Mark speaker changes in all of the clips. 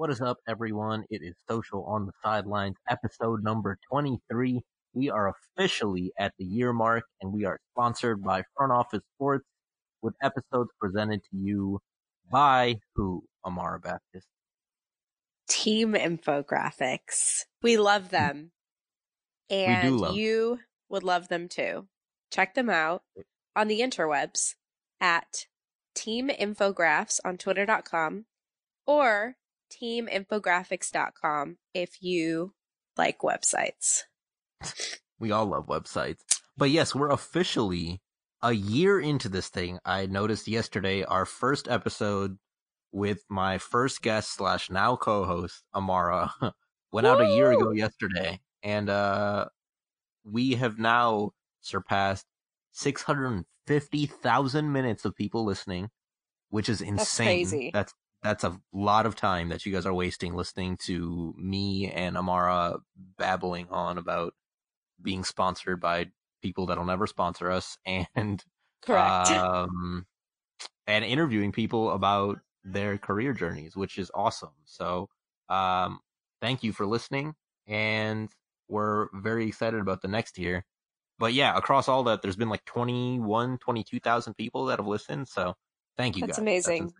Speaker 1: What is up, everyone? It is Social on the Sidelines, episode number 23. We are officially at the year mark, and we are sponsored by Front Office Sports with episodes presented to you by who, Amara Baptist?
Speaker 2: Team Infographics. We love them. And
Speaker 1: love
Speaker 2: you would love them too. Check them out on the interwebs at Team Infographs on twitter.com or teaminfographics.com if you like websites.
Speaker 1: We all love websites. But yes, we're officially a year into this thing. I noticed yesterday our first episode with my first guest slash now co-host Amara went out a year ago yesterday, and uh, we have now surpassed six hundred and fifty thousand minutes of people listening, which is insane.
Speaker 2: That's crazy.
Speaker 1: That's that's a lot of time that you guys are wasting listening to me and Amara babbling on about being sponsored by people that'll never sponsor us and
Speaker 2: Correct.
Speaker 1: um, and interviewing people about their career journeys, which is awesome. So, um, thank you for listening, and we're very excited about the next year. But yeah, across all that, there's been like 21, 22,000 people that have listened. So, thank you guys.
Speaker 2: That's
Speaker 1: guys.
Speaker 2: amazing.
Speaker 1: insane.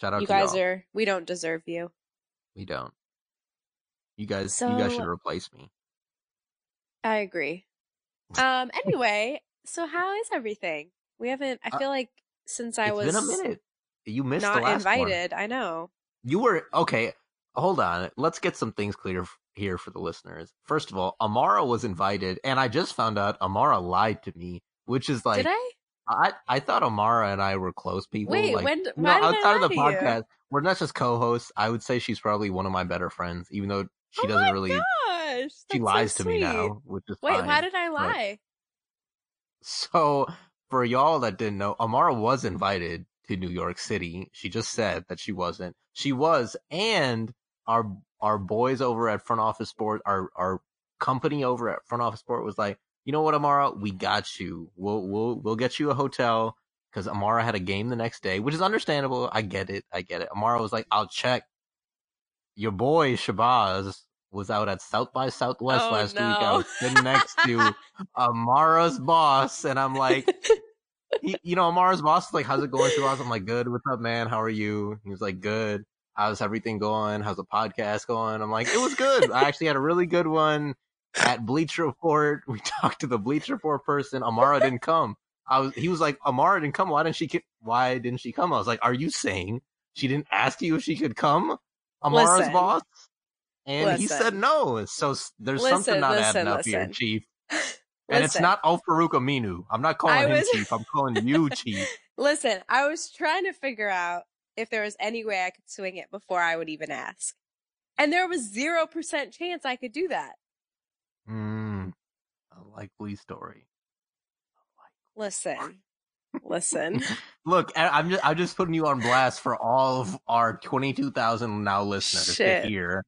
Speaker 1: Shout out
Speaker 2: you guys
Speaker 1: y'all.
Speaker 2: are, we don't deserve you.
Speaker 1: We don't. You guys, you guys should replace me.
Speaker 2: I agree. Um, anyway, so how is everything? We haven't, I
Speaker 1: Uh,
Speaker 2: feel like since I
Speaker 1: It's
Speaker 2: was
Speaker 1: been a minute. You missed the
Speaker 2: not
Speaker 1: last one.
Speaker 2: invited, I know.
Speaker 1: You were okay. Hold on. Let's get some things clear here for the listeners. First of all, Amara was invited, and I just found out Amara lied to me, which is like
Speaker 2: Did I?
Speaker 1: I I thought Amara and I were close people.
Speaker 2: Wait,
Speaker 1: like,
Speaker 2: when,
Speaker 1: you know,
Speaker 2: why did I
Speaker 1: outside of the
Speaker 2: to you?
Speaker 1: podcast, we're not just co-hosts. I would say she's probably one of my better friends, even though she
Speaker 2: oh
Speaker 1: doesn't
Speaker 2: my
Speaker 1: really.
Speaker 2: gosh,
Speaker 1: she
Speaker 2: that's so
Speaker 1: lies to me now, which is
Speaker 2: Wait,
Speaker 1: fine.
Speaker 2: why did I
Speaker 1: but-
Speaker 2: lie?
Speaker 1: So, for y'all that didn't know, Amara was invited to New York City. She just said that she wasn't. She was, and our our boys over at Front Office Sport, our our company over at Front Office Sport was like, you know what, Amara, we got you. We'll we'll we'll get you a hotel because Amara had a game the next day, which is understandable. I get it. I get it. Amara was like, I'll check. Your boy Shabazz was out at South by Southwest
Speaker 2: Oh,
Speaker 1: last week. I was sitting next to Amara's boss, and I'm like, he, you know, Amara's boss is like, "How's it going, Shabazz?" I'm like, "Good. What's up, man? How are you?" He was like, "Good. How's everything going? How's the podcast going?" I'm like, "It was good. I actually had a really good one at Bleacher Report. We talked to the Bleacher Report person. Amara didn't come. I was. He was like, "Amara didn't come. Why didn't she? Why didn't she come?" I was like, "Are you saying she didn't ask you if she could come?" Amara's
Speaker 2: Listen.
Speaker 1: boss. And he said no. So there's
Speaker 2: Listen,
Speaker 1: something not
Speaker 2: listen,
Speaker 1: adding up here. Chief. And it's not Al Farouq Aminu. I'm not calling
Speaker 2: I
Speaker 1: him
Speaker 2: was-
Speaker 1: Chief. I'm calling you Chief.
Speaker 2: Listen, I was trying to figure out if there was any way I could swing it before I would even ask. And there was 0% chance I could do that.
Speaker 1: Mm, a likely story.
Speaker 2: Listen. Listen.
Speaker 1: Look, I'm just I'm just putting you on blast for all of our 22,000 now listeners
Speaker 2: Shit.
Speaker 1: to hear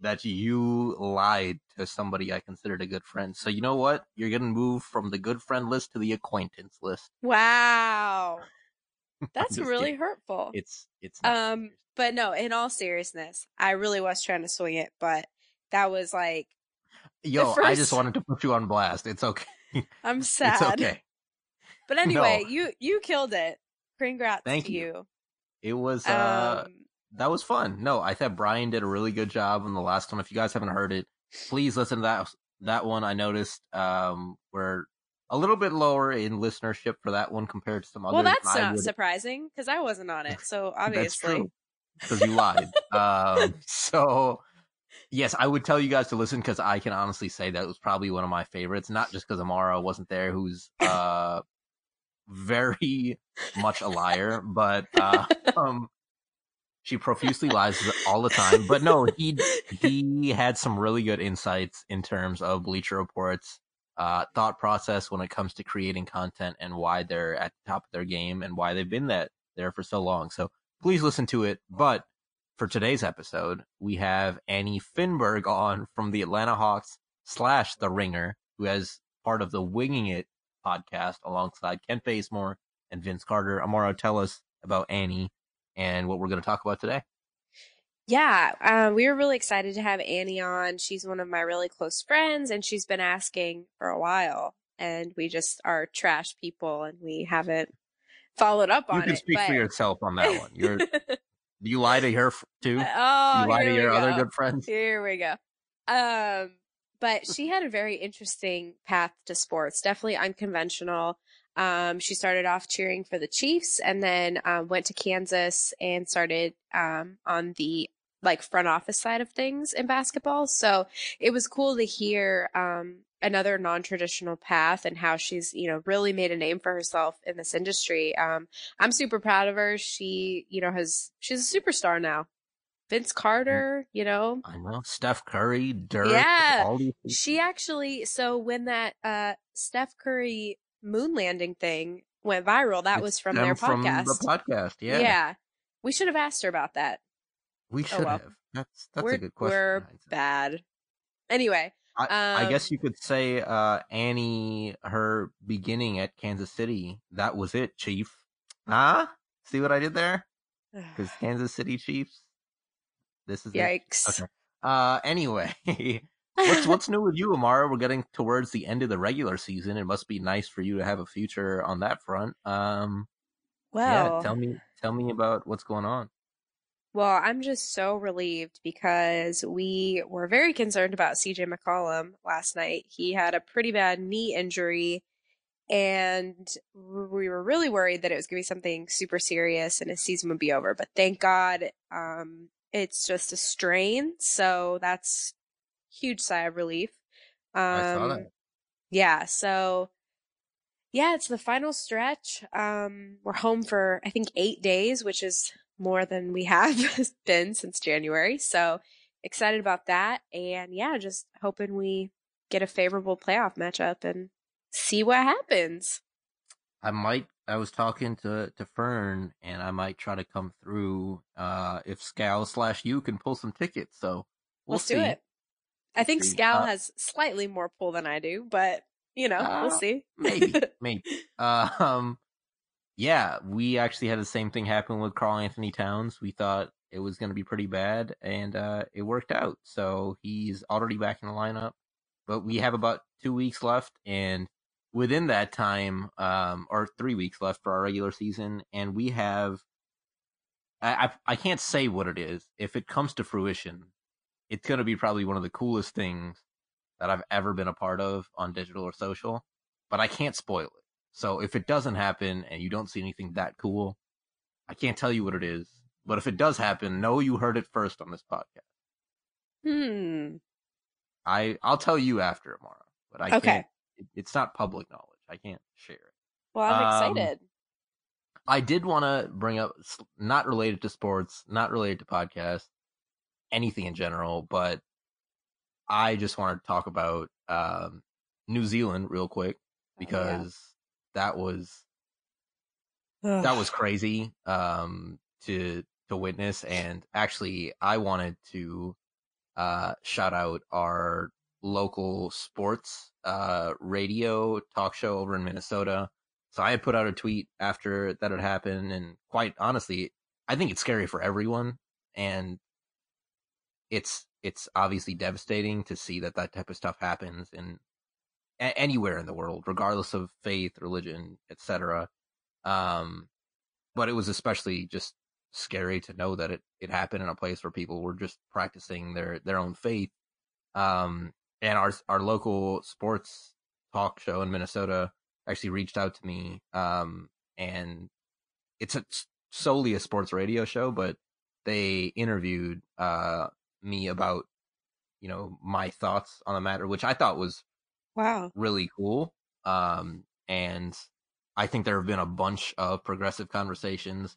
Speaker 1: that you lied to somebody I considered a good friend. So you know what? You're gonna move from the good friend list to the acquaintance list.
Speaker 2: Wow. That's really
Speaker 1: kidding.
Speaker 2: hurtful.
Speaker 1: It's it's
Speaker 2: Um,
Speaker 1: serious.
Speaker 2: but no, in all seriousness, I really was trying to swing it, but that was like,
Speaker 1: yo. I just wanted to put you on blast. It's okay.
Speaker 2: I'm sad.
Speaker 1: It's okay.
Speaker 2: But anyway,
Speaker 1: No.
Speaker 2: you you killed it. Congrats
Speaker 1: Thank
Speaker 2: to
Speaker 1: you.
Speaker 2: you.
Speaker 1: It was uh
Speaker 2: Um,
Speaker 1: that was fun. No, I thought Brian did a really good job on the last one. If you guys haven't heard it, please listen to that that one. I noticed um we're a little bit lower in listenership for that one compared to some others.
Speaker 2: well, that's not
Speaker 1: would-
Speaker 2: surprising because I wasn't on it. So
Speaker 1: That's
Speaker 2: obviously,
Speaker 1: true because you lied. um, so yes, I would tell you guys to listen because I can honestly say that was probably one of my favorites. Not just because Amara wasn't there, who's uh very much a liar, but uh, um, she profusely lies all the time. But no, he he had some really good insights in terms of Bleacher Report's uh, thought process when it comes to creating content and why they're at the top of their game and why they've been that there for so long. So please listen to it. But for today's episode, we have Annie Finberg on from the Atlanta Hawks slash The Ringer, who has part of the Winging It podcast alongside Kent Bazemore and Vince Carter. Amara, tell us about Annie and what we're going to talk about today.
Speaker 2: Yeah, uh, we were really excited to have Annie on. She's one of my really close friends, and she's been asking for a while. And we just are trash people, and we haven't followed up on it.
Speaker 1: you can
Speaker 2: it.
Speaker 1: speak
Speaker 2: but...
Speaker 1: for yourself on that one. You're you lie to her too.
Speaker 2: oh,
Speaker 1: you lie to your other
Speaker 2: go.
Speaker 1: good friends.
Speaker 2: Here we go. Um, but she had a very interesting path to sports. Definitely unconventional. Um, she started off cheering for the Chiefs and then um, went to Kansas and started um, on the like front office side of things in basketball. So it was cool to hear um, another non-traditional path and how she's you know really made a name for herself in this industry. Um, I'm super proud of her. She you know has she's a superstar now. Vince Carter, you know,
Speaker 1: I know Steph Curry, Dirk,
Speaker 2: Yeah. she actually so when that uh Steph Curry moon landing thing went viral, that
Speaker 1: It's
Speaker 2: was from their
Speaker 1: From
Speaker 2: podcast.
Speaker 1: the podcast, yeah.
Speaker 2: yeah We should have asked her about that.
Speaker 1: We should
Speaker 2: well.
Speaker 1: have. That's that's
Speaker 2: we're
Speaker 1: a good question.
Speaker 2: we're bad. Anyway,
Speaker 1: I, I
Speaker 2: Um,
Speaker 1: guess you could say uh, Annie, her beginning at Kansas City, that was it, Chief. Huh? See what I did there? Because Kansas City Chiefs. This is it.
Speaker 2: yikes.
Speaker 1: Okay. Uh, anyway, what's what's new with you, Amara? We're getting towards the end of the regular season. It must be nice for you to have a future on that front. Um,
Speaker 2: well,
Speaker 1: yeah, tell me tell me about what's going on.
Speaker 2: Well, I'm just so relieved because we were very concerned about CJ McCollum last night. He had a pretty bad knee injury, and we were really worried that it was going to be something super serious and his season would be over. But thank God, um, it's just a strain. So that's huge sigh of relief. Um,
Speaker 1: I saw that.
Speaker 2: Yeah. So yeah, it's the final stretch. Um, we're home for I think eight days, which is more than we have been since January. So excited about that. And yeah, just hoping we get a favorable playoff matchup and see what happens.
Speaker 1: I might. I was talking to to Fern, and I might try to come through uh, if Scal slash you can pull some tickets. So we'll
Speaker 2: Let's
Speaker 1: see.
Speaker 2: do it. I think
Speaker 1: see.
Speaker 2: Scal
Speaker 1: Uh,
Speaker 2: has slightly more pull than I do, but you know, we'll
Speaker 1: Uh,
Speaker 2: see.
Speaker 1: maybe, maybe. Um, yeah, we actually had the same thing happen with Karl Anthony Towns. We thought it was going to be pretty bad, and uh, it worked out. So he's already back in the lineup. But we have about two weeks left, and within that time, um, or three weeks left for our regular season, and we have. I, I I can't say what it is. If it comes to fruition, it's going to be probably one of the coolest things that I've ever been a part of on digital or social, but I can't spoil it. So if it doesn't happen and you don't see anything that cool, I can't tell you what it is. But if it does happen, know you heard it first on this podcast.
Speaker 2: Hmm.
Speaker 1: I I'll tell you after tomorrow, but I
Speaker 2: Okay.
Speaker 1: can't. It, it's not public knowledge. I can't share it.
Speaker 2: Well, I'm
Speaker 1: Um,
Speaker 2: excited.
Speaker 1: I did want to bring up, not related to sports, not related to podcasts, anything in general, but I just wanted to talk about um, New Zealand real quick because that was that was crazy um, to to witness. And actually, I wanted to uh, shout out our local sports uh, radio talk show over in Minnesota. So I had put out a tweet after that had happened, and quite honestly, I think it's scary for everyone, and it's it's obviously devastating to see that that type of stuff happens in a- anywhere in the world, regardless of faith, religion, etc. Um, but it was especially just scary to know that it, it happened in a place where people were just practicing their, their own faith. Um, and our, our local sports talk show in Minnesota actually reached out to me. Um, and it's a, solely a sports radio show, but they interviewed, uh, me about, you know, my thoughts on the matter, which I thought was
Speaker 2: Wow.
Speaker 1: really cool. Um, and I think there have been a bunch of progressive conversations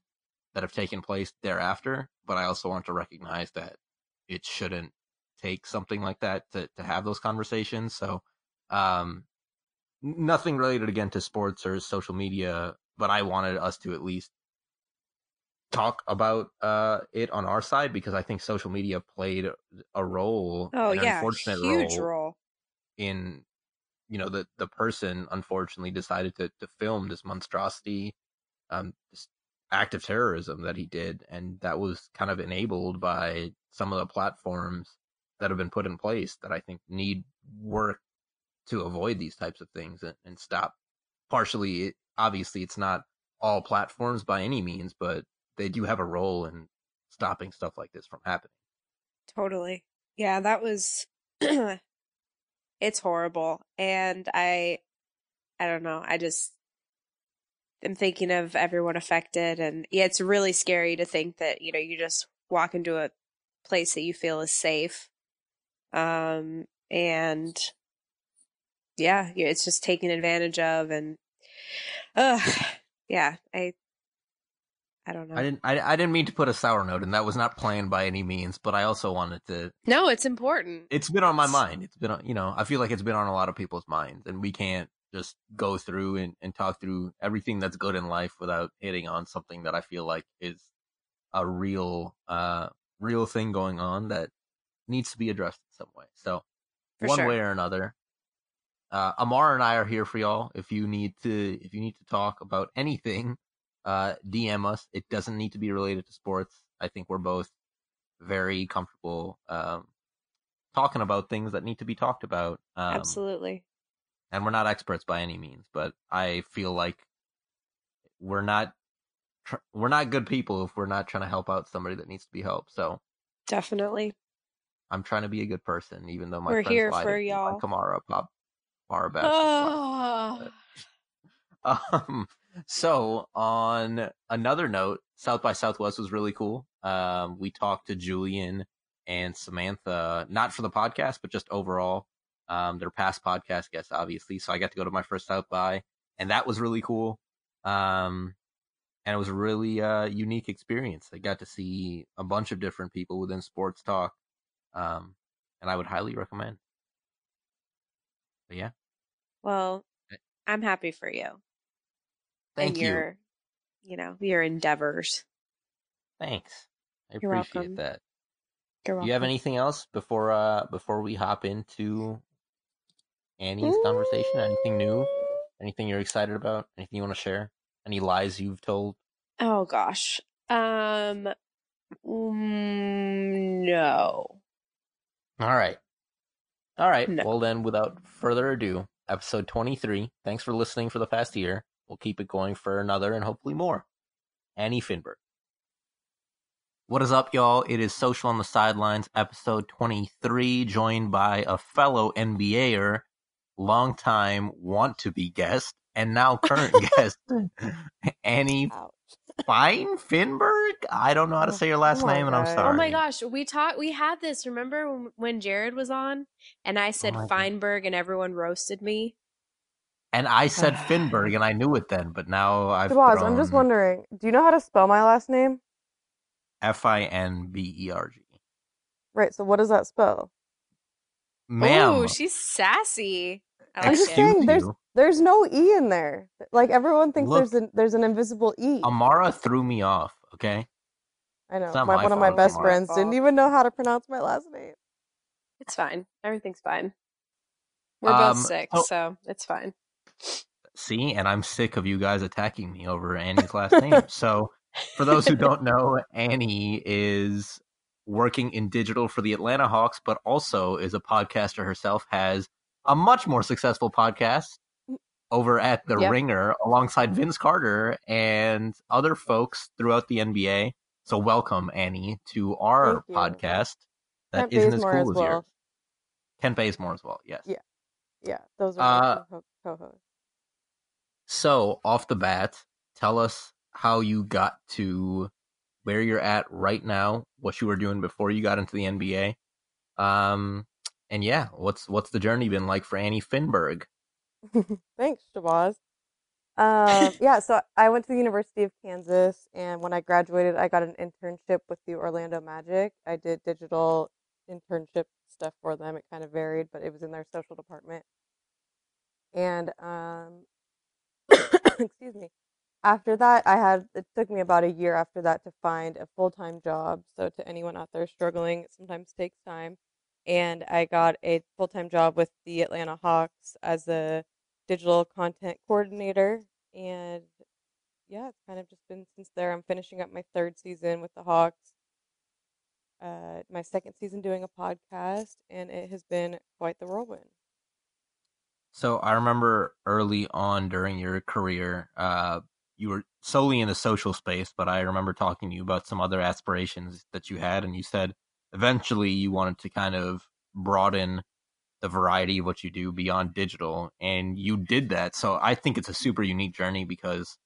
Speaker 1: that have taken place thereafter, but I also want to recognize that it shouldn't take something like that to, to have those conversations. So, um, nothing related again to sports or social media, but I wanted us to at least talk about uh it on our side because I think social media played a role,
Speaker 2: Oh
Speaker 1: an
Speaker 2: yeah,
Speaker 1: unfortunate
Speaker 2: huge
Speaker 1: role
Speaker 2: role.
Speaker 1: in you know the the person unfortunately decided to to film this monstrosity um just, act of terrorism that he did, and that was kind of enabled by some of the platforms that have been put in place that I think need work to avoid these types of things and, and stop. Partially, obviously, it's not all platforms by any means, but they do have a role in stopping stuff like this from happening.
Speaker 2: Totally. Yeah, that was it's horrible. And I I don't know. I just am thinking of everyone affected and yeah, it's really scary to think that, you know, you just walk into a place that you feel is safe. Um and yeah, it's just taken advantage of and uh yeah, I I don't know.
Speaker 1: I didn't. I, I didn't mean to put a sour note, and that was not planned by any means. But I also wanted to.
Speaker 2: No, it's important.
Speaker 1: It's been on my mind. It's been, on, you know, I feel like it's been on a lot of people's minds, and we can't just go through and, and talk through everything that's good in life without hitting on something that I feel like is a real, uh, real thing going on that needs to be addressed in some way. So, for one sure. way or another, uh, Amara and I are here for y'all. If you need to, if you need to talk about anything uh, DM us. It doesn't need to be related to sports. I think we're both very comfortable um, talking about things that need to be talked about.
Speaker 2: Um, Absolutely.
Speaker 1: And we're not experts by any means, but I feel like we're not tr- we're not good people if we're not trying to help out somebody that needs to be helped. So
Speaker 2: definitely,
Speaker 1: I'm trying to be a good person, even though my
Speaker 2: we're here for y'all.
Speaker 1: Kamara pop Kamara basketball. Um, so, on another note, South by Southwest was really cool. Um, we talked to Julian and Samantha, not for the podcast, but just overall. Um, they're past podcast guests, obviously. So I got to go to my first South by, and that was really cool. Um, and it was a really uh, unique experience. I got to see a bunch of different people within sports talk, um, and I would highly recommend. But yeah.
Speaker 2: Well, I'm happy for you.
Speaker 1: Thank
Speaker 2: and your,
Speaker 1: you.
Speaker 2: you know, your endeavors.
Speaker 1: Thanks. I
Speaker 2: You're
Speaker 1: appreciate
Speaker 2: welcome.
Speaker 1: that.
Speaker 2: You're
Speaker 1: Do you have anything else before uh before we hop into Annie's conversation? Anything new? Anything you're excited about? Anything you want to share? Any lies you've told?
Speaker 2: Oh gosh. Um mm, no.
Speaker 1: All right. All right.
Speaker 2: No.
Speaker 1: Well then without further ado, episode 23. Thanks for listening for the past year. We'll keep it going for another and hopefully more. Annie Finberg. What is up, y'all? It is Social on the Sidelines, episode 23, joined by a fellow NBAer, longtime want to be guest, and now current guest, Annie Fine Finberg. I don't know how to say your last oh name, and I'm sorry.
Speaker 2: Oh my gosh, we talked. We had this. Remember when Jared was on, and I said oh Feinberg, God. and everyone roasted me.
Speaker 1: And I said Finberg, and I knew it then, but now I've.
Speaker 3: Shabazz, thrown... I'm just wondering, do you know how to spell my last name?
Speaker 1: F I N B E R G.
Speaker 3: Right. So what does that spell?
Speaker 1: Ma'am.
Speaker 2: Ooh, she's sassy.
Speaker 3: I am just saying, there's there's no e in there. Like everyone thinks Look, there's an there's an invisible e.
Speaker 1: Amara threw me off. Okay.
Speaker 3: I know. My, one of my best friends didn't even know how to pronounce my last name.
Speaker 2: It's fine. Everything's fine. We're um, both sick, oh, so it's fine.
Speaker 1: See, and I'm sick of you guys attacking me over Annie's last name. So, for those who don't know, Annie is working in digital for the Atlanta Hawks, but also is a podcaster herself, has a much more successful podcast over at The yep. Ringer alongside Vince Carter and other folks throughout the NBA. So, welcome, Annie, to our podcast that
Speaker 3: Kent
Speaker 1: not as cool
Speaker 3: as,
Speaker 1: as
Speaker 3: well.
Speaker 1: yours. Kent Bazemore as well, yes.
Speaker 3: Yeah. Yeah, those are uh, co-hosts.
Speaker 1: So, off the bat, tell us how you got to where you're at right now, what you were doing before you got into the NBA. Um, and yeah, what's what's the journey been like for Annie Finberg?
Speaker 3: Thanks, Shabazz. Um, yeah, so I went to the University of Kansas, and when I graduated, I got an internship with the Orlando Magic. I did digital internship stuff for them. It kind of varied, but it was in their social department. And um, excuse me. After that, I had it took me about a year after that to find a full time job. So to anyone out there struggling, it sometimes takes time. And I got a full time job with the Atlanta Hawks as a digital content coordinator. And yeah, it's kind of just been since there. I'm finishing up my third season with the Hawks. Uh, my second season doing a podcast, and it has been quite the whirlwind.
Speaker 1: So I remember early on during your career, uh, you were solely in the social space, but I remember talking to you about some other aspirations that you had, and you said eventually you wanted to kind of broaden the variety of what you do beyond digital, and you did that. So I think it's a super unique journey because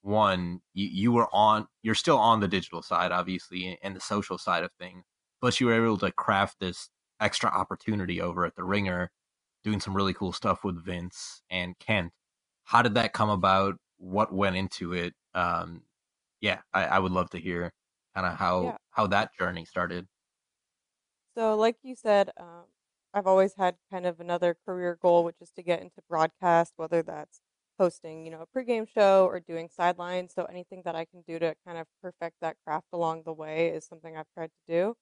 Speaker 1: one, you, you were on, you're still on the digital side, obviously, and the social side of things, but you were able to craft this extra opportunity over at the Ringer, doing some really cool stuff with Vince and Kent. How did that come about? What went into it? Um, yeah, I, I would love to hear kind of how
Speaker 3: Yeah.
Speaker 1: how that journey started.
Speaker 3: So, like you said, um, I've always had kind of another career goal, which is to get into broadcast, whether that's hosting, you know, a pregame show or doing sidelines. So, anything that I can do to kind of perfect that craft along the way is something I've tried to do.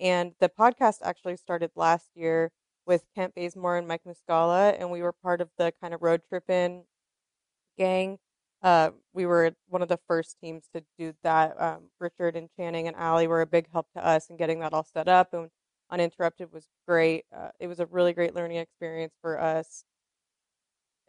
Speaker 3: And the podcast actually started last year with Kent Bazemore and Mike Muscala, and we were part of the kind of road tripping gang. Uh, we were one of the first teams to do that. Um, Richard and Channing and Allie were a big help to us in getting that all set up, and Uninterrupted was great. Uh, it was a really great learning experience for us.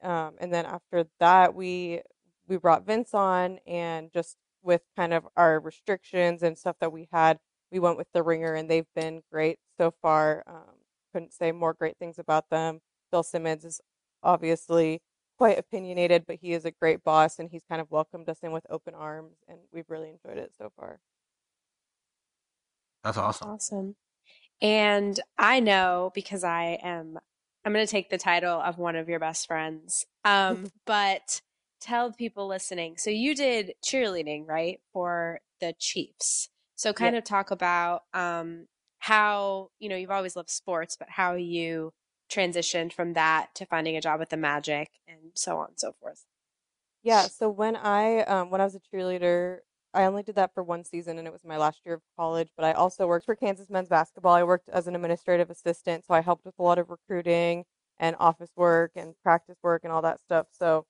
Speaker 3: Um, and then after that, we we brought Vince on, and just with kind of our restrictions and stuff that we had, we went with the Ringer, and they've been great so far. Um, couldn't say more great things about them. Bill Simmons is obviously quite opinionated, but he is a great boss, and he's kind of welcomed us in with open arms, and we've really enjoyed it so far.
Speaker 1: That's awesome.
Speaker 2: Awesome. And I know because I am I'm going to take the title of one of your best friends. Um but tell people listening. So you did cheerleading, right, for the Chiefs. So kind
Speaker 3: Yeah.
Speaker 2: of talk about um how, you know, you've always loved sports, but how you transitioned from that to finding a job at the Magic and so on and so forth.
Speaker 3: Yeah, so when I um when I was a cheerleader, I only did that for one season and it was my last year of college, but I also worked for Kansas men's basketball. I worked as an administrative assistant, so I helped with a lot of recruiting and office work and practice work and all that stuff. So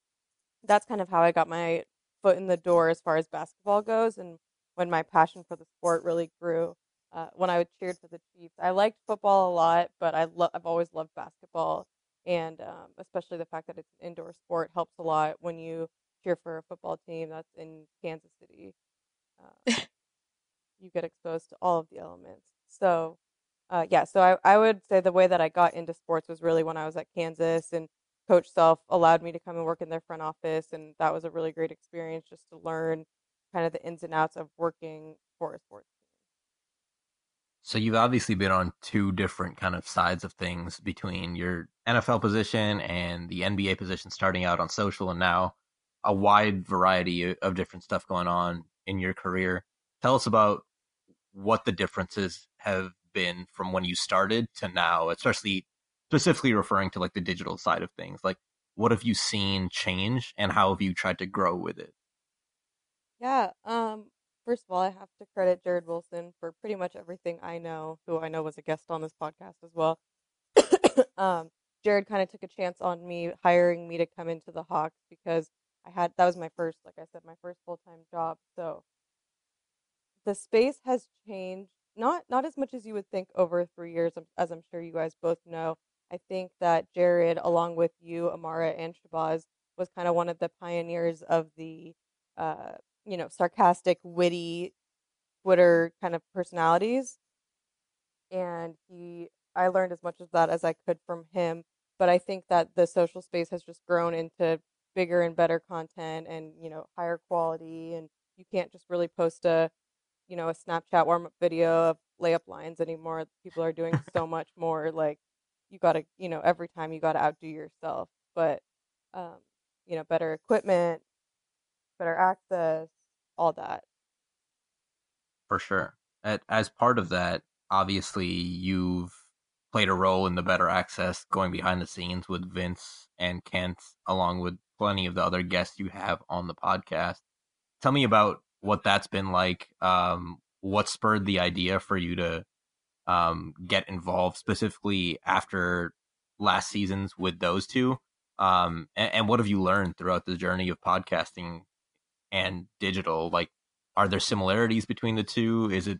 Speaker 3: that's kind of how I got my foot in the door as far as basketball goes and when my passion for the sport really grew. Uh, when I cheered for the Chiefs, I liked football a lot, but I lo- I've always loved basketball, and um, especially the fact that it's an indoor sport helps a lot when you cheer for a football team that's in Kansas City. Uh, you get exposed to all of the elements. So, uh, yeah, so I, I would say the way that I got into sports was really when I was at Kansas, and Coach Self allowed me to come and work in their front office, and that was a really great experience just to learn kind of the ins and outs of working for a sports team.
Speaker 1: So you've obviously been on two different kind of sides of things between your NFL position and the NBA position starting out on social and now a wide variety of different stuff going on in your career. Tell us about what the differences have been from when you started to now, especially specifically referring to like the digital side of things. Like what have you seen change and how have you tried to grow with it?
Speaker 3: Yeah. Um. First of all, I have to credit Jared Wilson for pretty much everything I know, who I know was a guest on this podcast as well. um, Jared kind of took a chance on me hiring me to come into the Hawks because I had that was my first, like I said, my first full time job. So the space has changed, not not as much as you would think over three years, as I'm sure you guys both know. I think that Jared, along with you, Amara, and Shabazz, was kind of one of the pioneers of the uh, you know, sarcastic, witty Twitter kind of personalities. And he, I learned as much of that as I could from him. But I think that the social space has just grown into bigger and better content and, you know, higher quality. And you can't just really post a, you know, a Snapchat warm up video of layup lines anymore. People are doing so much more. Like, you got to, you know, every time you got to outdo yourself. But, um, you know, better equipment, better access, all that.
Speaker 1: For sure. As part of that, obviously you've played a role in the better access going behind the scenes with Vince and Kent, along with plenty of the other guests you have on the podcast. Tell me about what that's been like. Um, what spurred the idea for you to um, get involved specifically after last seasons with those two? Um, and, and what have you learned throughout the journey of podcasting and digital. Like, are there similarities between the two? Is it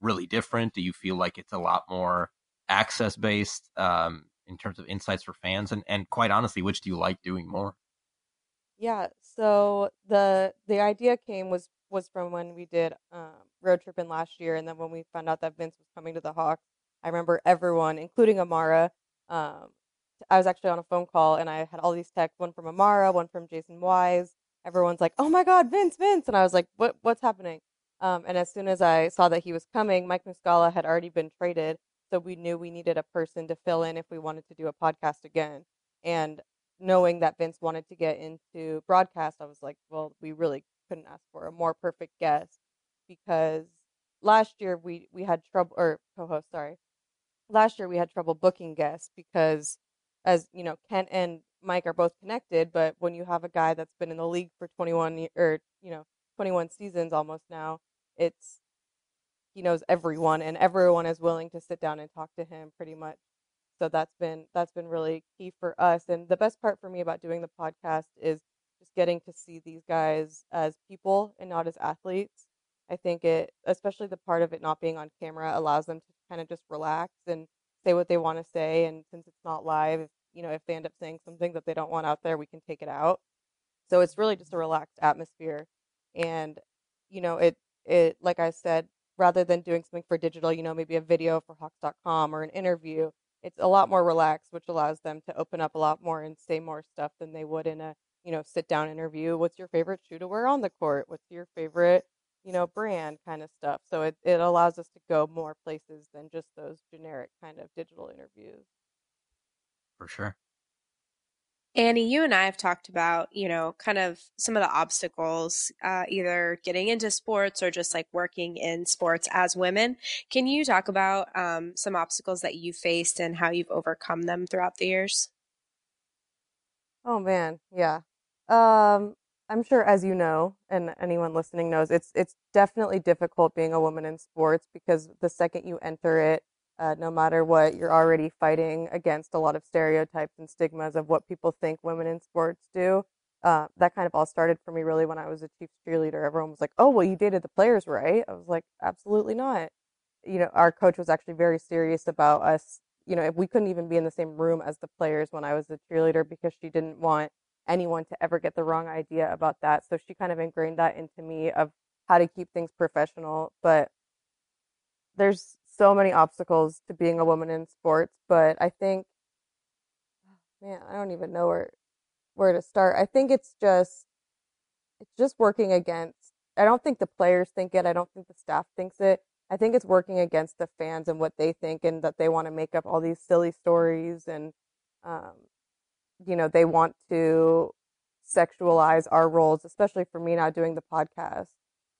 Speaker 1: really different? Do you feel like it's a lot more access based um, in terms of insights for fans? And and quite honestly, which do you like doing more?
Speaker 3: Yeah, so the the idea came was was from when we did um, road tripping last year, and then when we found out that Vince was coming to the Hawks, I remember everyone, including Amara. Um, I was actually on a phone call, and I had all these texts, one from Amara, one from Jason Wise. Everyone's like, "Oh my God, Vince, Vince!" And I was like, "What? What's happening?" Um, and as soon as I saw that he was coming, Mike Muscala had already been traded, so we knew we needed a person to fill in if we wanted to do a podcast again. And knowing that Vince wanted to get into broadcast, I was like, well, we really couldn't ask for a more perfect guest because last year we we had trouble or co-host, sorry. Last year we had trouble booking guests because as you know, Kent and Mike are both connected, but when you have a guy that's been in the league for 21 or er, you know 21 seasons almost now, it's he knows everyone and everyone is willing to sit down and talk to him pretty much. So that's been that's been really key for us and the best part for me about doing the podcast is just getting to see these guys as people and not as athletes. I think it especially the part of it not being on camera allows them to kind of just relax and say what they want to say and since it's not live if, you know if they end up saying something that they don't want out there we can take it out so it's really just a mm-hmm. relaxed atmosphere and you know it it like i said rather than doing something for digital you know maybe a video for hawks.com or an interview it's a lot more relaxed, which allows them to open up a lot more and say more stuff than they would in a you know sit down interview. What's your favorite shoe to wear on the court? What's your favorite you know brand kind of stuff? So it it allows us to go more places than just those generic kind of digital interviews.
Speaker 1: For sure.
Speaker 2: Annie, you and I have talked about, you know, kind of some of the obstacles, uh, either getting into sports or just like working in sports as women. Can you talk about um, some obstacles that you faced and how you've overcome them throughout the years?
Speaker 3: Oh man, yeah. Um, I'm sure, as you know, and anyone listening knows, it's it's definitely difficult being a woman in sports because the second you enter it, uh, no matter what, you're already fighting against a lot of stereotypes and stigmas of what people think women in sports do. Uh, that kind of all started for me really when I was a Chiefs cheerleader. Everyone was like, "Oh, well, you dated the players, right?" I was like, "Absolutely not." You know, our coach was actually very serious about us. You know, if we couldn't even be in the same room as the players when I was a cheerleader because she didn't want anyone to ever get the wrong idea about that. So she kind of ingrained that into me of how to keep things professional. But there's so many obstacles to being a woman in sports, but I think, man, I don't even know where where to start. I think it's just it's just working against. I don't think the players think it. I don't think the staff thinks it. I think it's working against the fans and what they think, and that they want to make up all these silly stories, and um, you know, they want to sexualize our roles, especially for me now doing the podcast.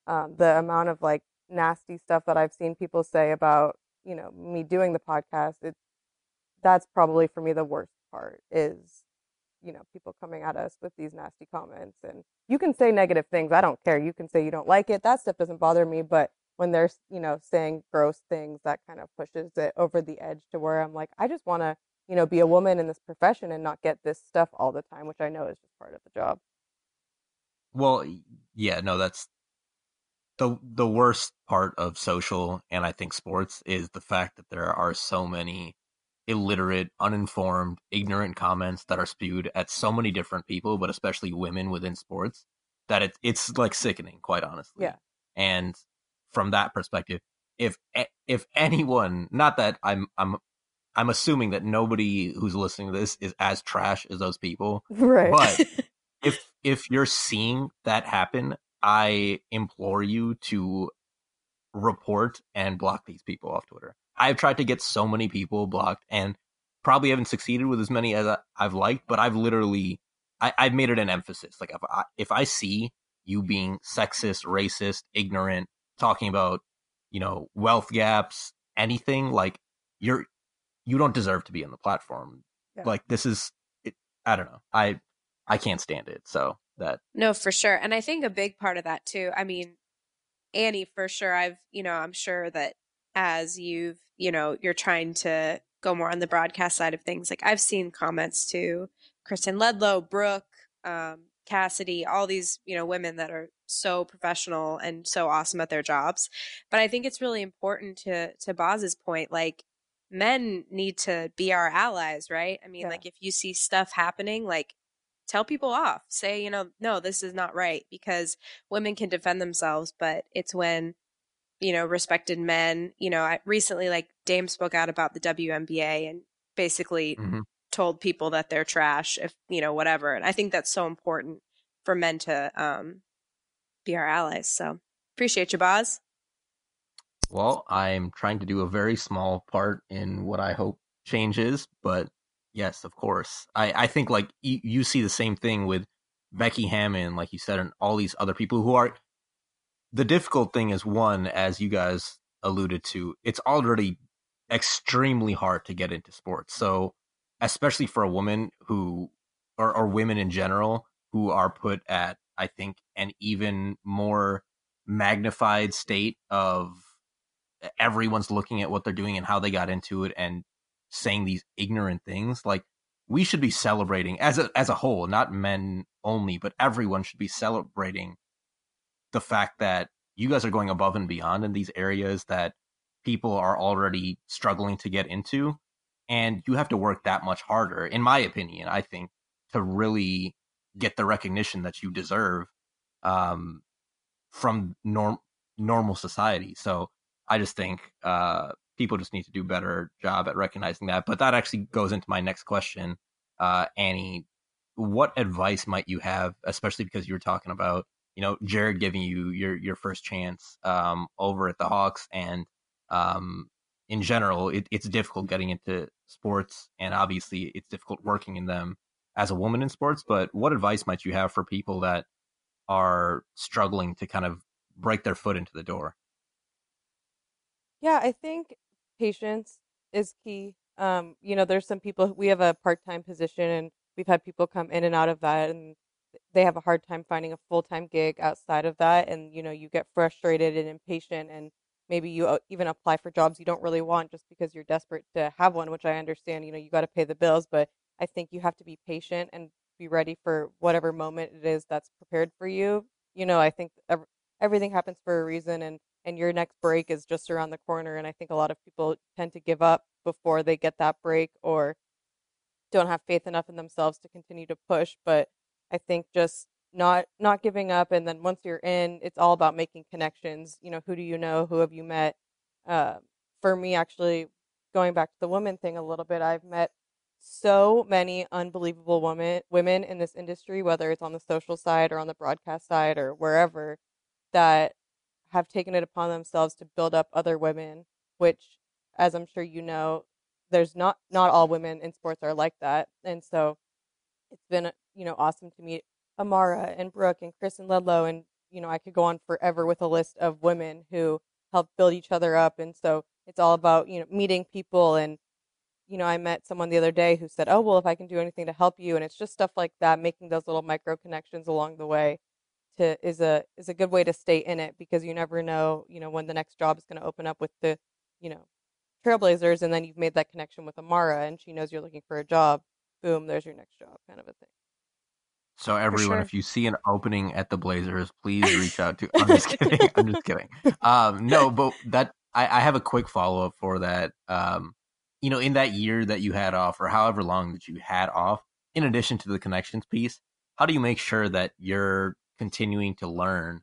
Speaker 3: Um, the amount of like nasty stuff that I've seen people say about, you know, me doing the podcast, it that's probably for me the worst part is, you know, people coming at us with these nasty comments. And you can say negative things. I don't care. You can say you don't like it. That stuff doesn't bother me. But when they're, you know, saying gross things, that kind of pushes it over the edge to where I'm like, I just want to, you know, be a woman in this profession and not get this stuff all the time, which I know is just part of the job.
Speaker 1: Well, yeah, no, that's the the worst part of social and I think sports is the fact that there are so many illiterate, uninformed, ignorant comments that are spewed at so many different people, but especially women within sports, that it, it's like sickening, quite honestly.
Speaker 3: Yeah.
Speaker 1: And from that perspective, if if anyone, not that I'm I'm I'm assuming that nobody who's listening to this is as trash as those people,
Speaker 3: right?
Speaker 1: But if if you're seeing that happen, I implore you to report and block these people off Twitter. I've tried to get so many people blocked and probably haven't succeeded with as many as I've liked, but I've literally, I, have made it an emphasis. Like if I, if I see you being sexist, racist, ignorant, talking about, you know, wealth gaps, anything like you're, you don't deserve to be on the platform. Yeah. Like this is, it, I don't know. I, I can't stand it. So that.
Speaker 2: No, for sure. And I think a big part of that too, I mean, Annie, for sure, I've, you know, I'm sure that as you've, you know, you're trying to go more on the broadcast side of things, like I've seen comments to Kristen Ledlow, Brooke, um, Cassidy, all these, you know, women that are so professional and so awesome at their jobs. But I think it's really important to to Boz's point, like men need to be our allies, right? I mean,
Speaker 3: Yeah.
Speaker 2: like if you see stuff happening, like tell people off. Say, you know, no, this is not right because women can defend themselves, but it's when you know, respected men, you know, I recently like Dame spoke out about the WNBA and basically
Speaker 1: Mhm.
Speaker 2: told people that they're trash if, you know, whatever. And I think that's so important for men to um be our allies. So appreciate you, Boz.
Speaker 1: Well, I'm trying to do a very small part in what I hope changes, but yes, of course. I, I think like you, you see the same thing with Becky Hammon, like you said, and all these other people who are. The difficult thing is one, as you guys alluded to, it's already extremely hard to get into sports. So, especially for a woman who, or, or women in general, who are put at, I think, an even more magnified state of everyone's looking at what they're doing and how they got into it and saying these ignorant things like we should be celebrating as a as a whole not men only but everyone should be celebrating the fact that you guys are going above and beyond in these areas that people are already struggling to get into and you have to work that much harder in my opinion i think to really get the recognition that you deserve um, from norm normal society. So I just think uh, people just need to do better job at recognizing that. But that actually goes into my next question, uh, Annie. What advice might you have, especially because you were talking about, you know, Jared giving you your your first chance um, over at the Hawks, and um, in general, it, it's difficult getting into sports, and obviously, it's difficult working in them as a woman in sports. But what advice might you have for people that are struggling to kind of break their foot into the door?
Speaker 3: Yeah, I think patience is key. Um, you know, there's some people we have a part-time position and we've had people come in and out of that and they have a hard time finding a full-time gig outside of that and you know, you get frustrated and impatient and maybe you uh, even apply for jobs you don't really want just because you're desperate to have one, which I understand, you know, you got to pay the bills, but I think you have to be patient and be ready for whatever moment it is that's prepared for you. You know, I think ev- everything happens for a reason and and your next break is just around the corner and i think a lot of people tend to give up before they get that break or don't have faith enough in themselves to continue to push but i think just not not giving up and then once you're in it's all about making connections you know who do you know who have you met? Uh, for me actually going back to the woman thing a little bit i've met so many unbelievable women women in this industry whether it's on the social side or on the broadcast side or wherever that have taken it upon themselves to build up other women, which, as I'm sure you know, there's not not all women in sports are like that, and so it's been you know awesome to meet Amara and Brooke and Kristen Ledlow, and you know I could go on forever with a list of women who help build each other up, and so it's all about you know meeting people. And you know I met someone the other day who said, oh well if I can do anything to help you, and it's just stuff like that, making those little micro connections along the way to is a is a good way to stay in it because you never know you know when the next job is going to open up with the you know trailblazers and then you've made that connection with amara and she knows you're looking for a job boom there's your next job kind of a thing
Speaker 1: So everyone,
Speaker 2: sure.
Speaker 1: if you see an opening at the Blazers, please reach out to. I'm just kidding. I'm just kidding. Um, no, but that I, I have a quick follow up for that. Um, you know, in that year that you had off, or however long that you had off, in addition to the connections piece, how do you make sure that you're continuing to learn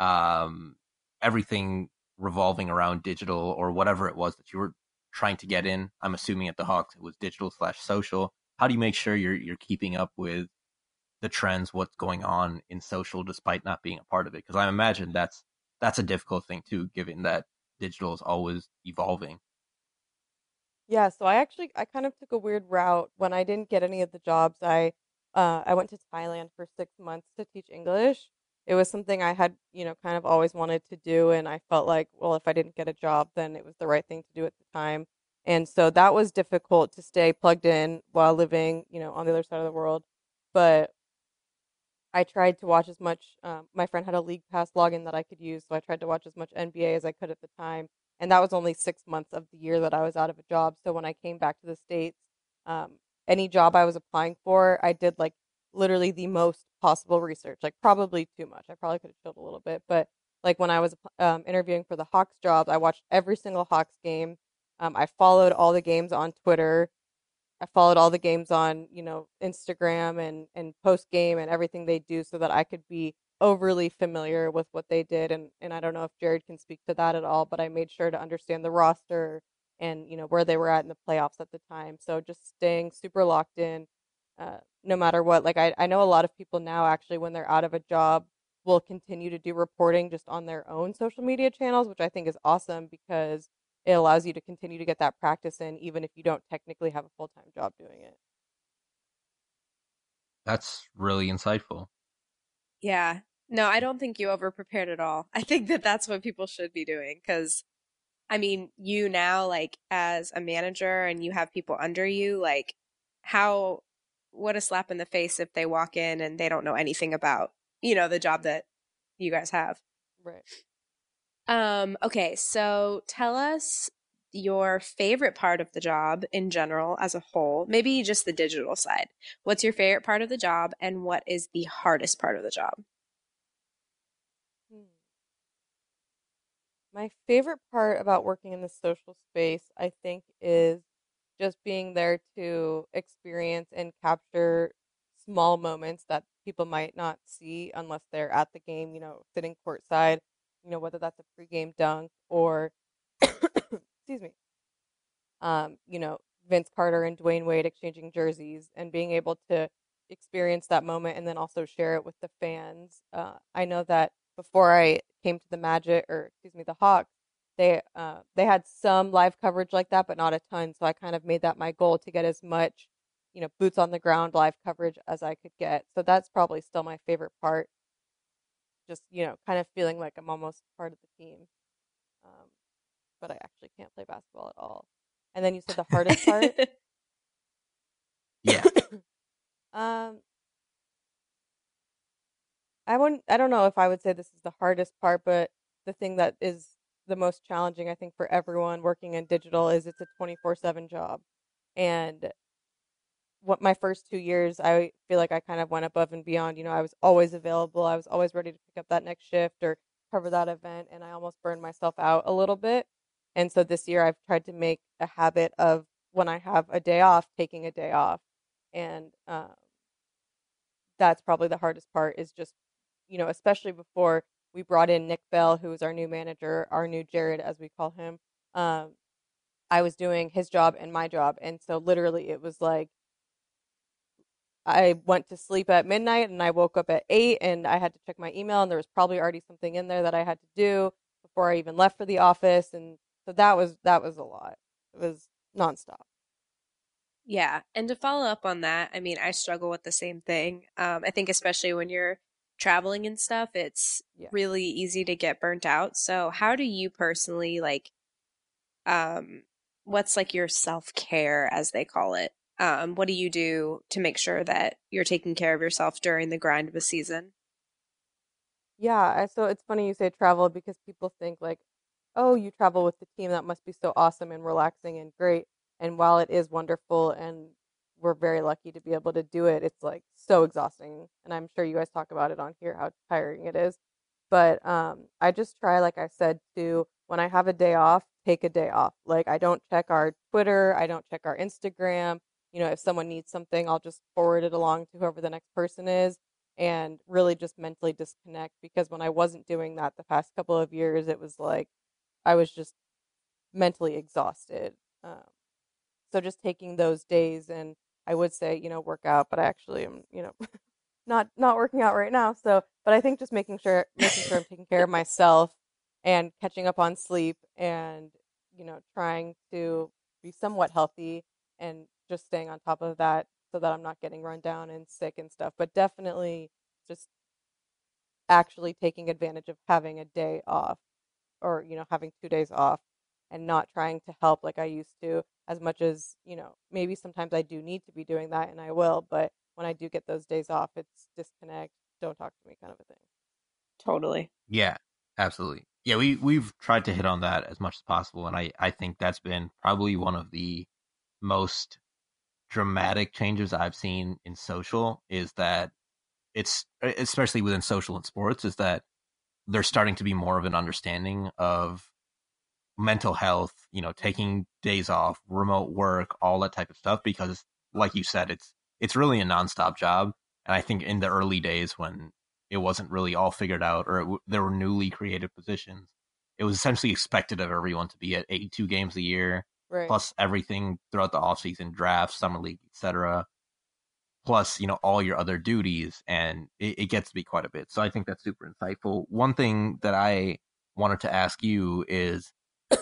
Speaker 1: um, everything revolving around digital or whatever it was that you were trying to get in? I'm assuming at the Hawks it was digital slash social. How do you make sure you're you're keeping up with the trends, what's going on in social, despite not being a part of it? Because I imagine that's that's a difficult thing too, given that digital is always evolving.
Speaker 3: Yeah, so I actually I kind of took a weird route when I didn't get any of the jobs. I uh, I went to Thailand for six months to teach English. It was something I had, you know, kind of always wanted to do, and I felt like, well, if I didn't get a job, then it was the right thing to do at the time. And so that was difficult to stay plugged in while living, you know, on the other side of the world. But I tried to watch as much. Um, my friend had a league pass login that I could use, so I tried to watch as much NBA as I could at the time. And that was only six months of the year that I was out of a job. So when I came back to the states, um, any job I was applying for, I did like literally the most possible research, like probably too much. I probably could have chilled a little bit, but like when I was um, interviewing for the Hawks jobs, I watched every single Hawks game. Um, I followed all the games on Twitter. I followed all the games on, you know, Instagram and and post game and everything they do, so that I could be overly familiar with what they did. And and I don't know if Jared can speak to that at all, but I made sure to understand the roster and you know where they were at in the playoffs at the time. So just staying super locked in, uh, no matter what. Like I I know a lot of people now actually when they're out of a job will continue to do reporting just on their own social media channels, which I think is awesome because it allows you to continue to get that practice in even if you don't technically have a full-time job doing it.
Speaker 1: That's really insightful.
Speaker 2: Yeah. No, I don't think you over prepared at all. I think that that's what people should be doing cuz I mean, you now like as a manager and you have people under you, like how what a slap in the face if they walk in and they don't know anything about, you know, the job that you guys have.
Speaker 3: Right.
Speaker 2: Um, okay, so tell us your favorite part of the job in general as a whole, maybe just the digital side. What's your favorite part of the job and what is the hardest part of the job?
Speaker 3: My favorite part about working in the social space, I think, is just being there to experience and capture small moments that people might not see unless they're at the game, you know, sitting courtside you know, whether that's a pregame dunk or, excuse me, um, you know, Vince Carter and Dwyane Wade exchanging jerseys and being able to experience that moment and then also share it with the fans. Uh, I know that before I came to the Magic or excuse me, the Hawks, they uh, they had some live coverage like that, but not a ton. So I kind of made that my goal to get as much, you know, boots on the ground live coverage as I could get. So that's probably still my favorite part just you know kind of feeling like I'm almost part of the team. Um, but I actually can't play basketball at all. And then you said the hardest part.
Speaker 1: yeah.
Speaker 3: um, I wouldn't. I don't know if I would say this is the hardest part, but the thing that is the most challenging, I think, for everyone working in digital is it's a twenty four seven job, and what my first two years, I feel like I kind of went above and beyond. You know, I was always available. I was always ready to pick up that next shift or cover that event, and I almost burned myself out a little bit. And so this year, I've tried to make a habit of when I have a day off, taking a day off, and um, that's probably the hardest part. Is just, you know, especially before we brought in Nick Bell, who is our new manager, our new Jared, as we call him. Um, I was doing his job and my job, and so literally, it was like I went to sleep at midnight and I woke up at eight and I had to check my email and there was probably already something in there that I had to do before I even left for the office and so that was that was a lot. It was nonstop.
Speaker 2: Yeah, and to follow up on that, I mean, I struggle with the same thing. Um, I think especially when you're traveling and stuff, it's yeah. really easy to get burnt out. So, how do you personally like? Um, what's like your self care, as they call it? Um, what do you do to make sure that you're taking care of yourself during the grind of a season?
Speaker 3: Yeah, so it's funny you say travel because people think like, oh, you travel with the team, that must be so awesome and relaxing and great. And while it is wonderful and we're very lucky to be able to do it, it's like so exhausting. And I'm sure you guys talk about it on here how tiring it is. But um, I just try, like I said, to when I have a day off, take a day off. Like I don't check our Twitter, I don't check our Instagram you know, if someone needs something, I'll just forward it along to whoever the next person is and really just mentally disconnect because when I wasn't doing that the past couple of years, it was like I was just mentally exhausted. Um, so just taking those days and I would say, you know, work out, but I actually am, you know, not not working out right now. So, but I think just making sure making sure I'm taking care of myself and catching up on sleep and you know, trying to be somewhat healthy and just staying on top of that so that I'm not getting run down and sick and stuff. But definitely just actually taking advantage of having a day off or, you know, having two days off and not trying to help like I used to as much as, you know, maybe sometimes I do need to be doing that and I will, but when I do get those days off, it's disconnect, don't talk to me kind of a thing.
Speaker 2: Totally.
Speaker 1: Yeah, absolutely. Yeah, we we've tried to hit on that as much as possible and I I think that's been probably one of the most dramatic changes I've seen in social is that it's especially within social and sports is that there's starting to be more of an understanding of mental health, you know, taking days off, remote work, all that type of stuff because like you said it's it's really a nonstop job and I think in the early days when it wasn't really all figured out or it, there were newly created positions, it was essentially expected of everyone to be at 82 games a year
Speaker 3: Right.
Speaker 1: plus everything throughout the offseason, draft, summer league, etc. Plus, you know, all your other duties, and it, it gets to be quite a bit. So I think that's super insightful. One thing that I wanted to ask you is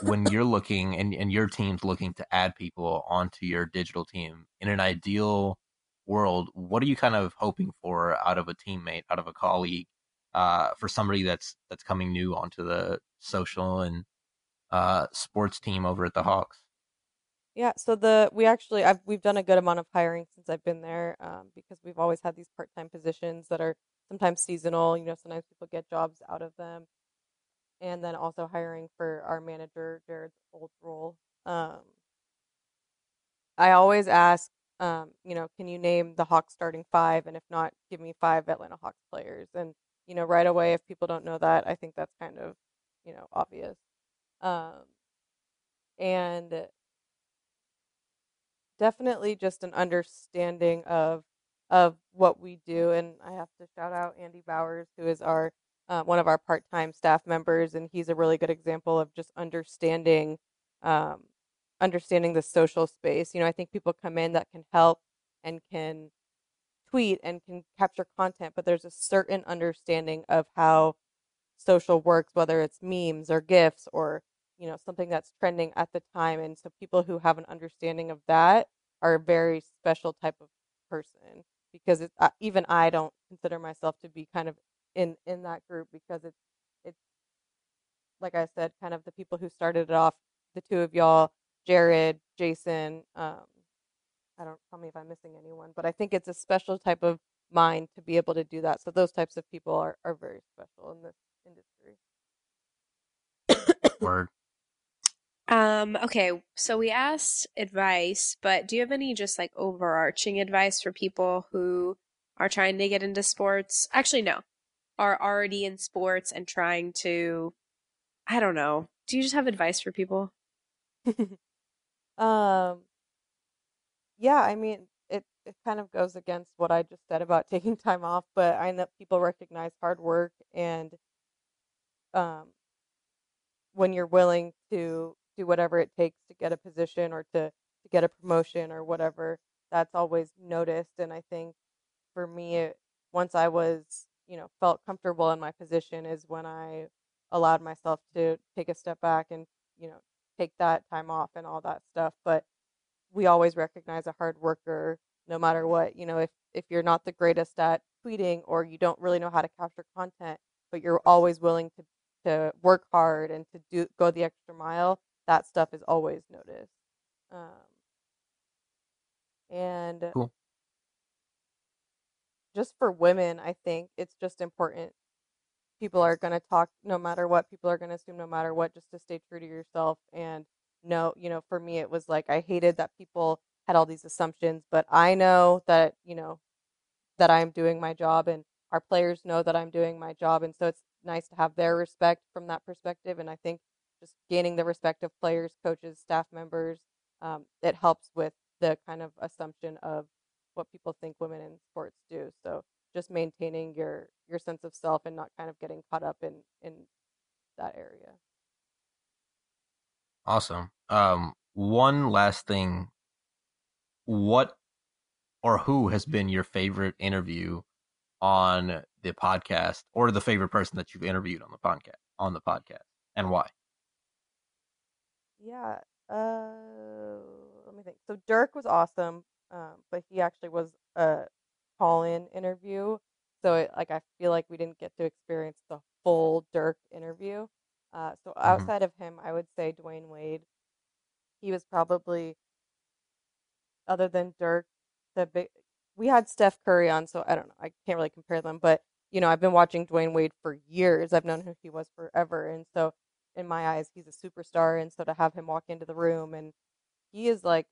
Speaker 1: when you're looking and, and your team's looking to add people onto your digital team in an ideal world, what are you kind of hoping for out of a teammate, out of a colleague, uh, for somebody that's that's coming new onto the social and uh, sports team over at the Hawks?
Speaker 3: Yeah, so the we actually I've we've done a good amount of hiring since I've been there um, because we've always had these part-time positions that are sometimes seasonal. You know, sometimes people get jobs out of them, and then also hiring for our manager Jared's old role. Um, I always ask, um, you know, can you name the Hawks starting five, and if not, give me five Atlanta Hawks players. And you know, right away, if people don't know that, I think that's kind of, you know, obvious. Um, and definitely just an understanding of of what we do and i have to shout out andy bowers who is our uh, one of our part-time staff members and he's a really good example of just understanding um, understanding the social space. You know i think people come in that can help and can tweet and can capture content but there's a certain understanding of how social works whether it's memes or gifs or you know something that's trending at the time and so people who have an understanding of that are a very special type of person because it's uh, even I don't consider myself to be kind of in in that group because it's it's like I said kind of the people who started it off the two of y'all Jared Jason um I don't tell me if I'm missing anyone but I think it's a special type of mind to be able to do that so those types of people are are very special in this industry
Speaker 1: Word.
Speaker 2: Um, okay, so we asked advice, but do you have any just like overarching advice for people who are trying to get into sports? Actually, no, are already in sports and trying to, I don't know. Do you just have advice for people?
Speaker 3: um yeah i mean it it kind of goes against what i just said about taking time off but i know people recognize hard work and um when you're willing to do whatever it takes to get a position or to to get a promotion or whatever that's always noticed and i think for me it, once i was you know felt comfortable in my position is when i allowed myself to take a step back and you know take that time off and all that stuff but we always recognize a hard worker no matter what you know if if you're not the greatest at tweeting or you don't really know how to capture content but you're always willing to to work hard and to do go the extra mile that stuff is always noticed um and
Speaker 1: Cool.
Speaker 3: Just for women i think it's just important people are going to talk no matter what people are going to assume no matter what just to stay true to yourself and no you know for me it was like i hated that people had all these assumptions but i know that you know that i'm doing my job and our players know that i'm doing my job and so it's nice to have their respect from that perspective and i think just gaining the respect of players coaches staff members um, it helps with the kind of assumption of what people think women in sports do so just maintaining your your sense of self and not kind of getting caught up in in that area
Speaker 1: Awesome. Um, one last thing. What or who has been your favorite interview on the podcast or the favorite person that you've interviewed on the podcast on the podcast and why?
Speaker 3: yeah uh let me think so dirk was awesome um but he actually was a call-in interview so it, like i feel like we didn't get to experience the full dirk interview uh so outside of him i would say dwyane wade. He was probably other than dirk the big we had steph curry on so i don't know i can't really compare them but you know i've been watching dwyane wade for years i've known who he was forever and so in my eyes he's a superstar and so to have him walk into the room and he is like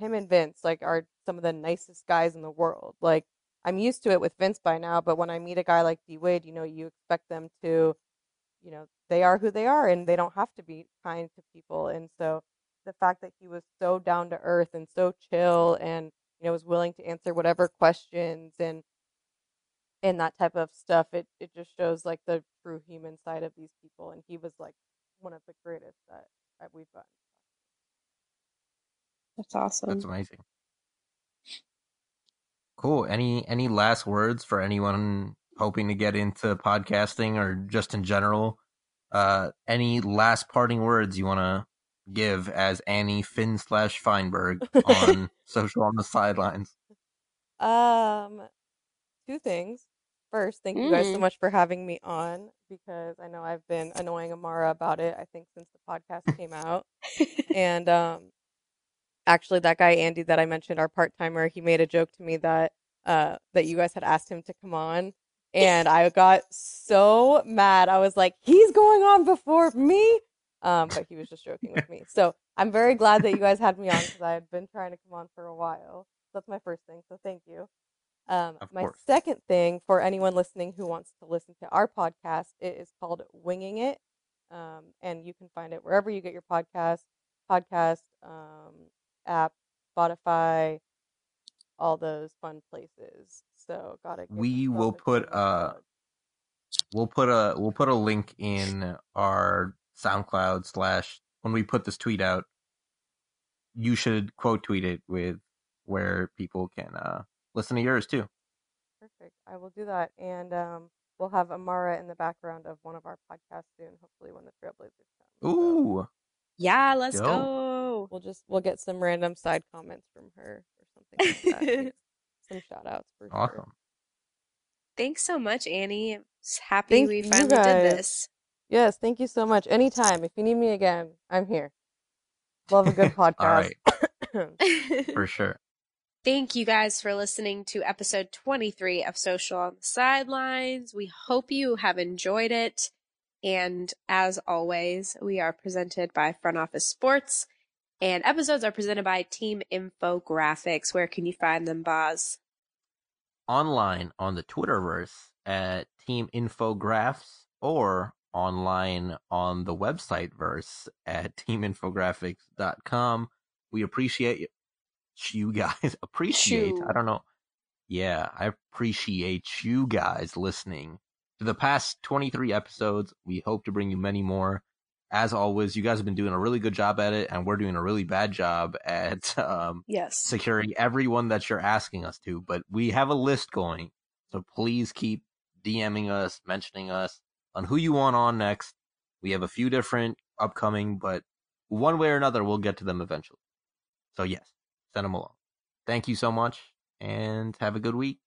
Speaker 3: him and Vince like are some of the nicest guys in the world. Like I'm used to it with Vince by now, but when I meet a guy like D Wade, you know, you expect them to, you know, they are who they are and they don't have to be kind to people. And so the fact that he was so down to earth and so chill and you know was willing to answer whatever questions and and that type of stuff, it it just shows like the true human side of these people. And he was like one of the greatest that, that we've gotten.
Speaker 2: That's awesome.
Speaker 1: That's amazing. Cool. Any any last words for anyone hoping to get into podcasting or just in general? Uh, any last parting words you want to give as Annie Finn slash Finberg on social on the sidelines?
Speaker 3: Um, two things. First, thank you guys so
Speaker 2: Mm.
Speaker 3: much for having me on because I know I've been annoying Amara about it. I think since the podcast came out, and um, actually, that guy Andy that I mentioned, our part timer, he made a joke to me that uh that you guys had asked him to come on, and I got so mad. I was like, he's going on before me. Um, but he was just joking with me. So I'm very glad that you guys had me on because I had been trying to come on for a while. That's my first thing. So thank you. Um, my
Speaker 1: course.
Speaker 3: second thing for anyone listening who wants to listen to our podcast, it is called Winging It, um, and you can find it wherever you get your podcast, podcast um, app, Spotify, all those fun places. So gotta. give
Speaker 1: We
Speaker 3: myself
Speaker 1: will
Speaker 3: a
Speaker 1: put,
Speaker 3: plug.
Speaker 1: We'll put a we'll put a link in our SoundCloud slash when we put this tweet out. You should quote tweet it with where people can uh, listen to yours too.
Speaker 3: Perfect. I will do that, and um, we'll have Amara in the background of one of our podcasts soon. Hopefully, when the Trailblazers come. So
Speaker 1: Ooh,
Speaker 2: yeah, let's
Speaker 1: Dope.
Speaker 2: go.
Speaker 3: we'll just we'll get some random side comments from her or something like that. Some shout outs for sure.
Speaker 1: awesome.
Speaker 2: Thanks so much, Annie. I'm happy
Speaker 3: Thank
Speaker 2: we finally did this.
Speaker 3: Yes, thank you so much. Anytime, if you need me again, I'm here. Love a good podcast.
Speaker 1: right, for sure.
Speaker 2: Thank you guys for listening to episode 23 of Social on the Sidelines. We hope you have enjoyed it. And as always, we are presented by Front Office Sports and episodes are presented by Team Infographics. Where can you find them, Boz?
Speaker 1: Online on the Twitterverse at Team Infographs or online on the website verse at teaminfographics.com. We appreciate you, guys. Appreciate. I don't know. Yeah, I appreciate you guys listening to the past 23 episodes. We hope to bring you many more. As always, you guys have been doing a really good job at it, and we're doing a really bad job at um,
Speaker 2: Yes.
Speaker 1: securing everyone that you're asking us to. But we have a list going, so please keep DMing us, mentioning us on who you want on next. We have a few different upcoming, but one way or another, we'll get to them eventually. So yes, send them along. Thank you so much, and have a good week.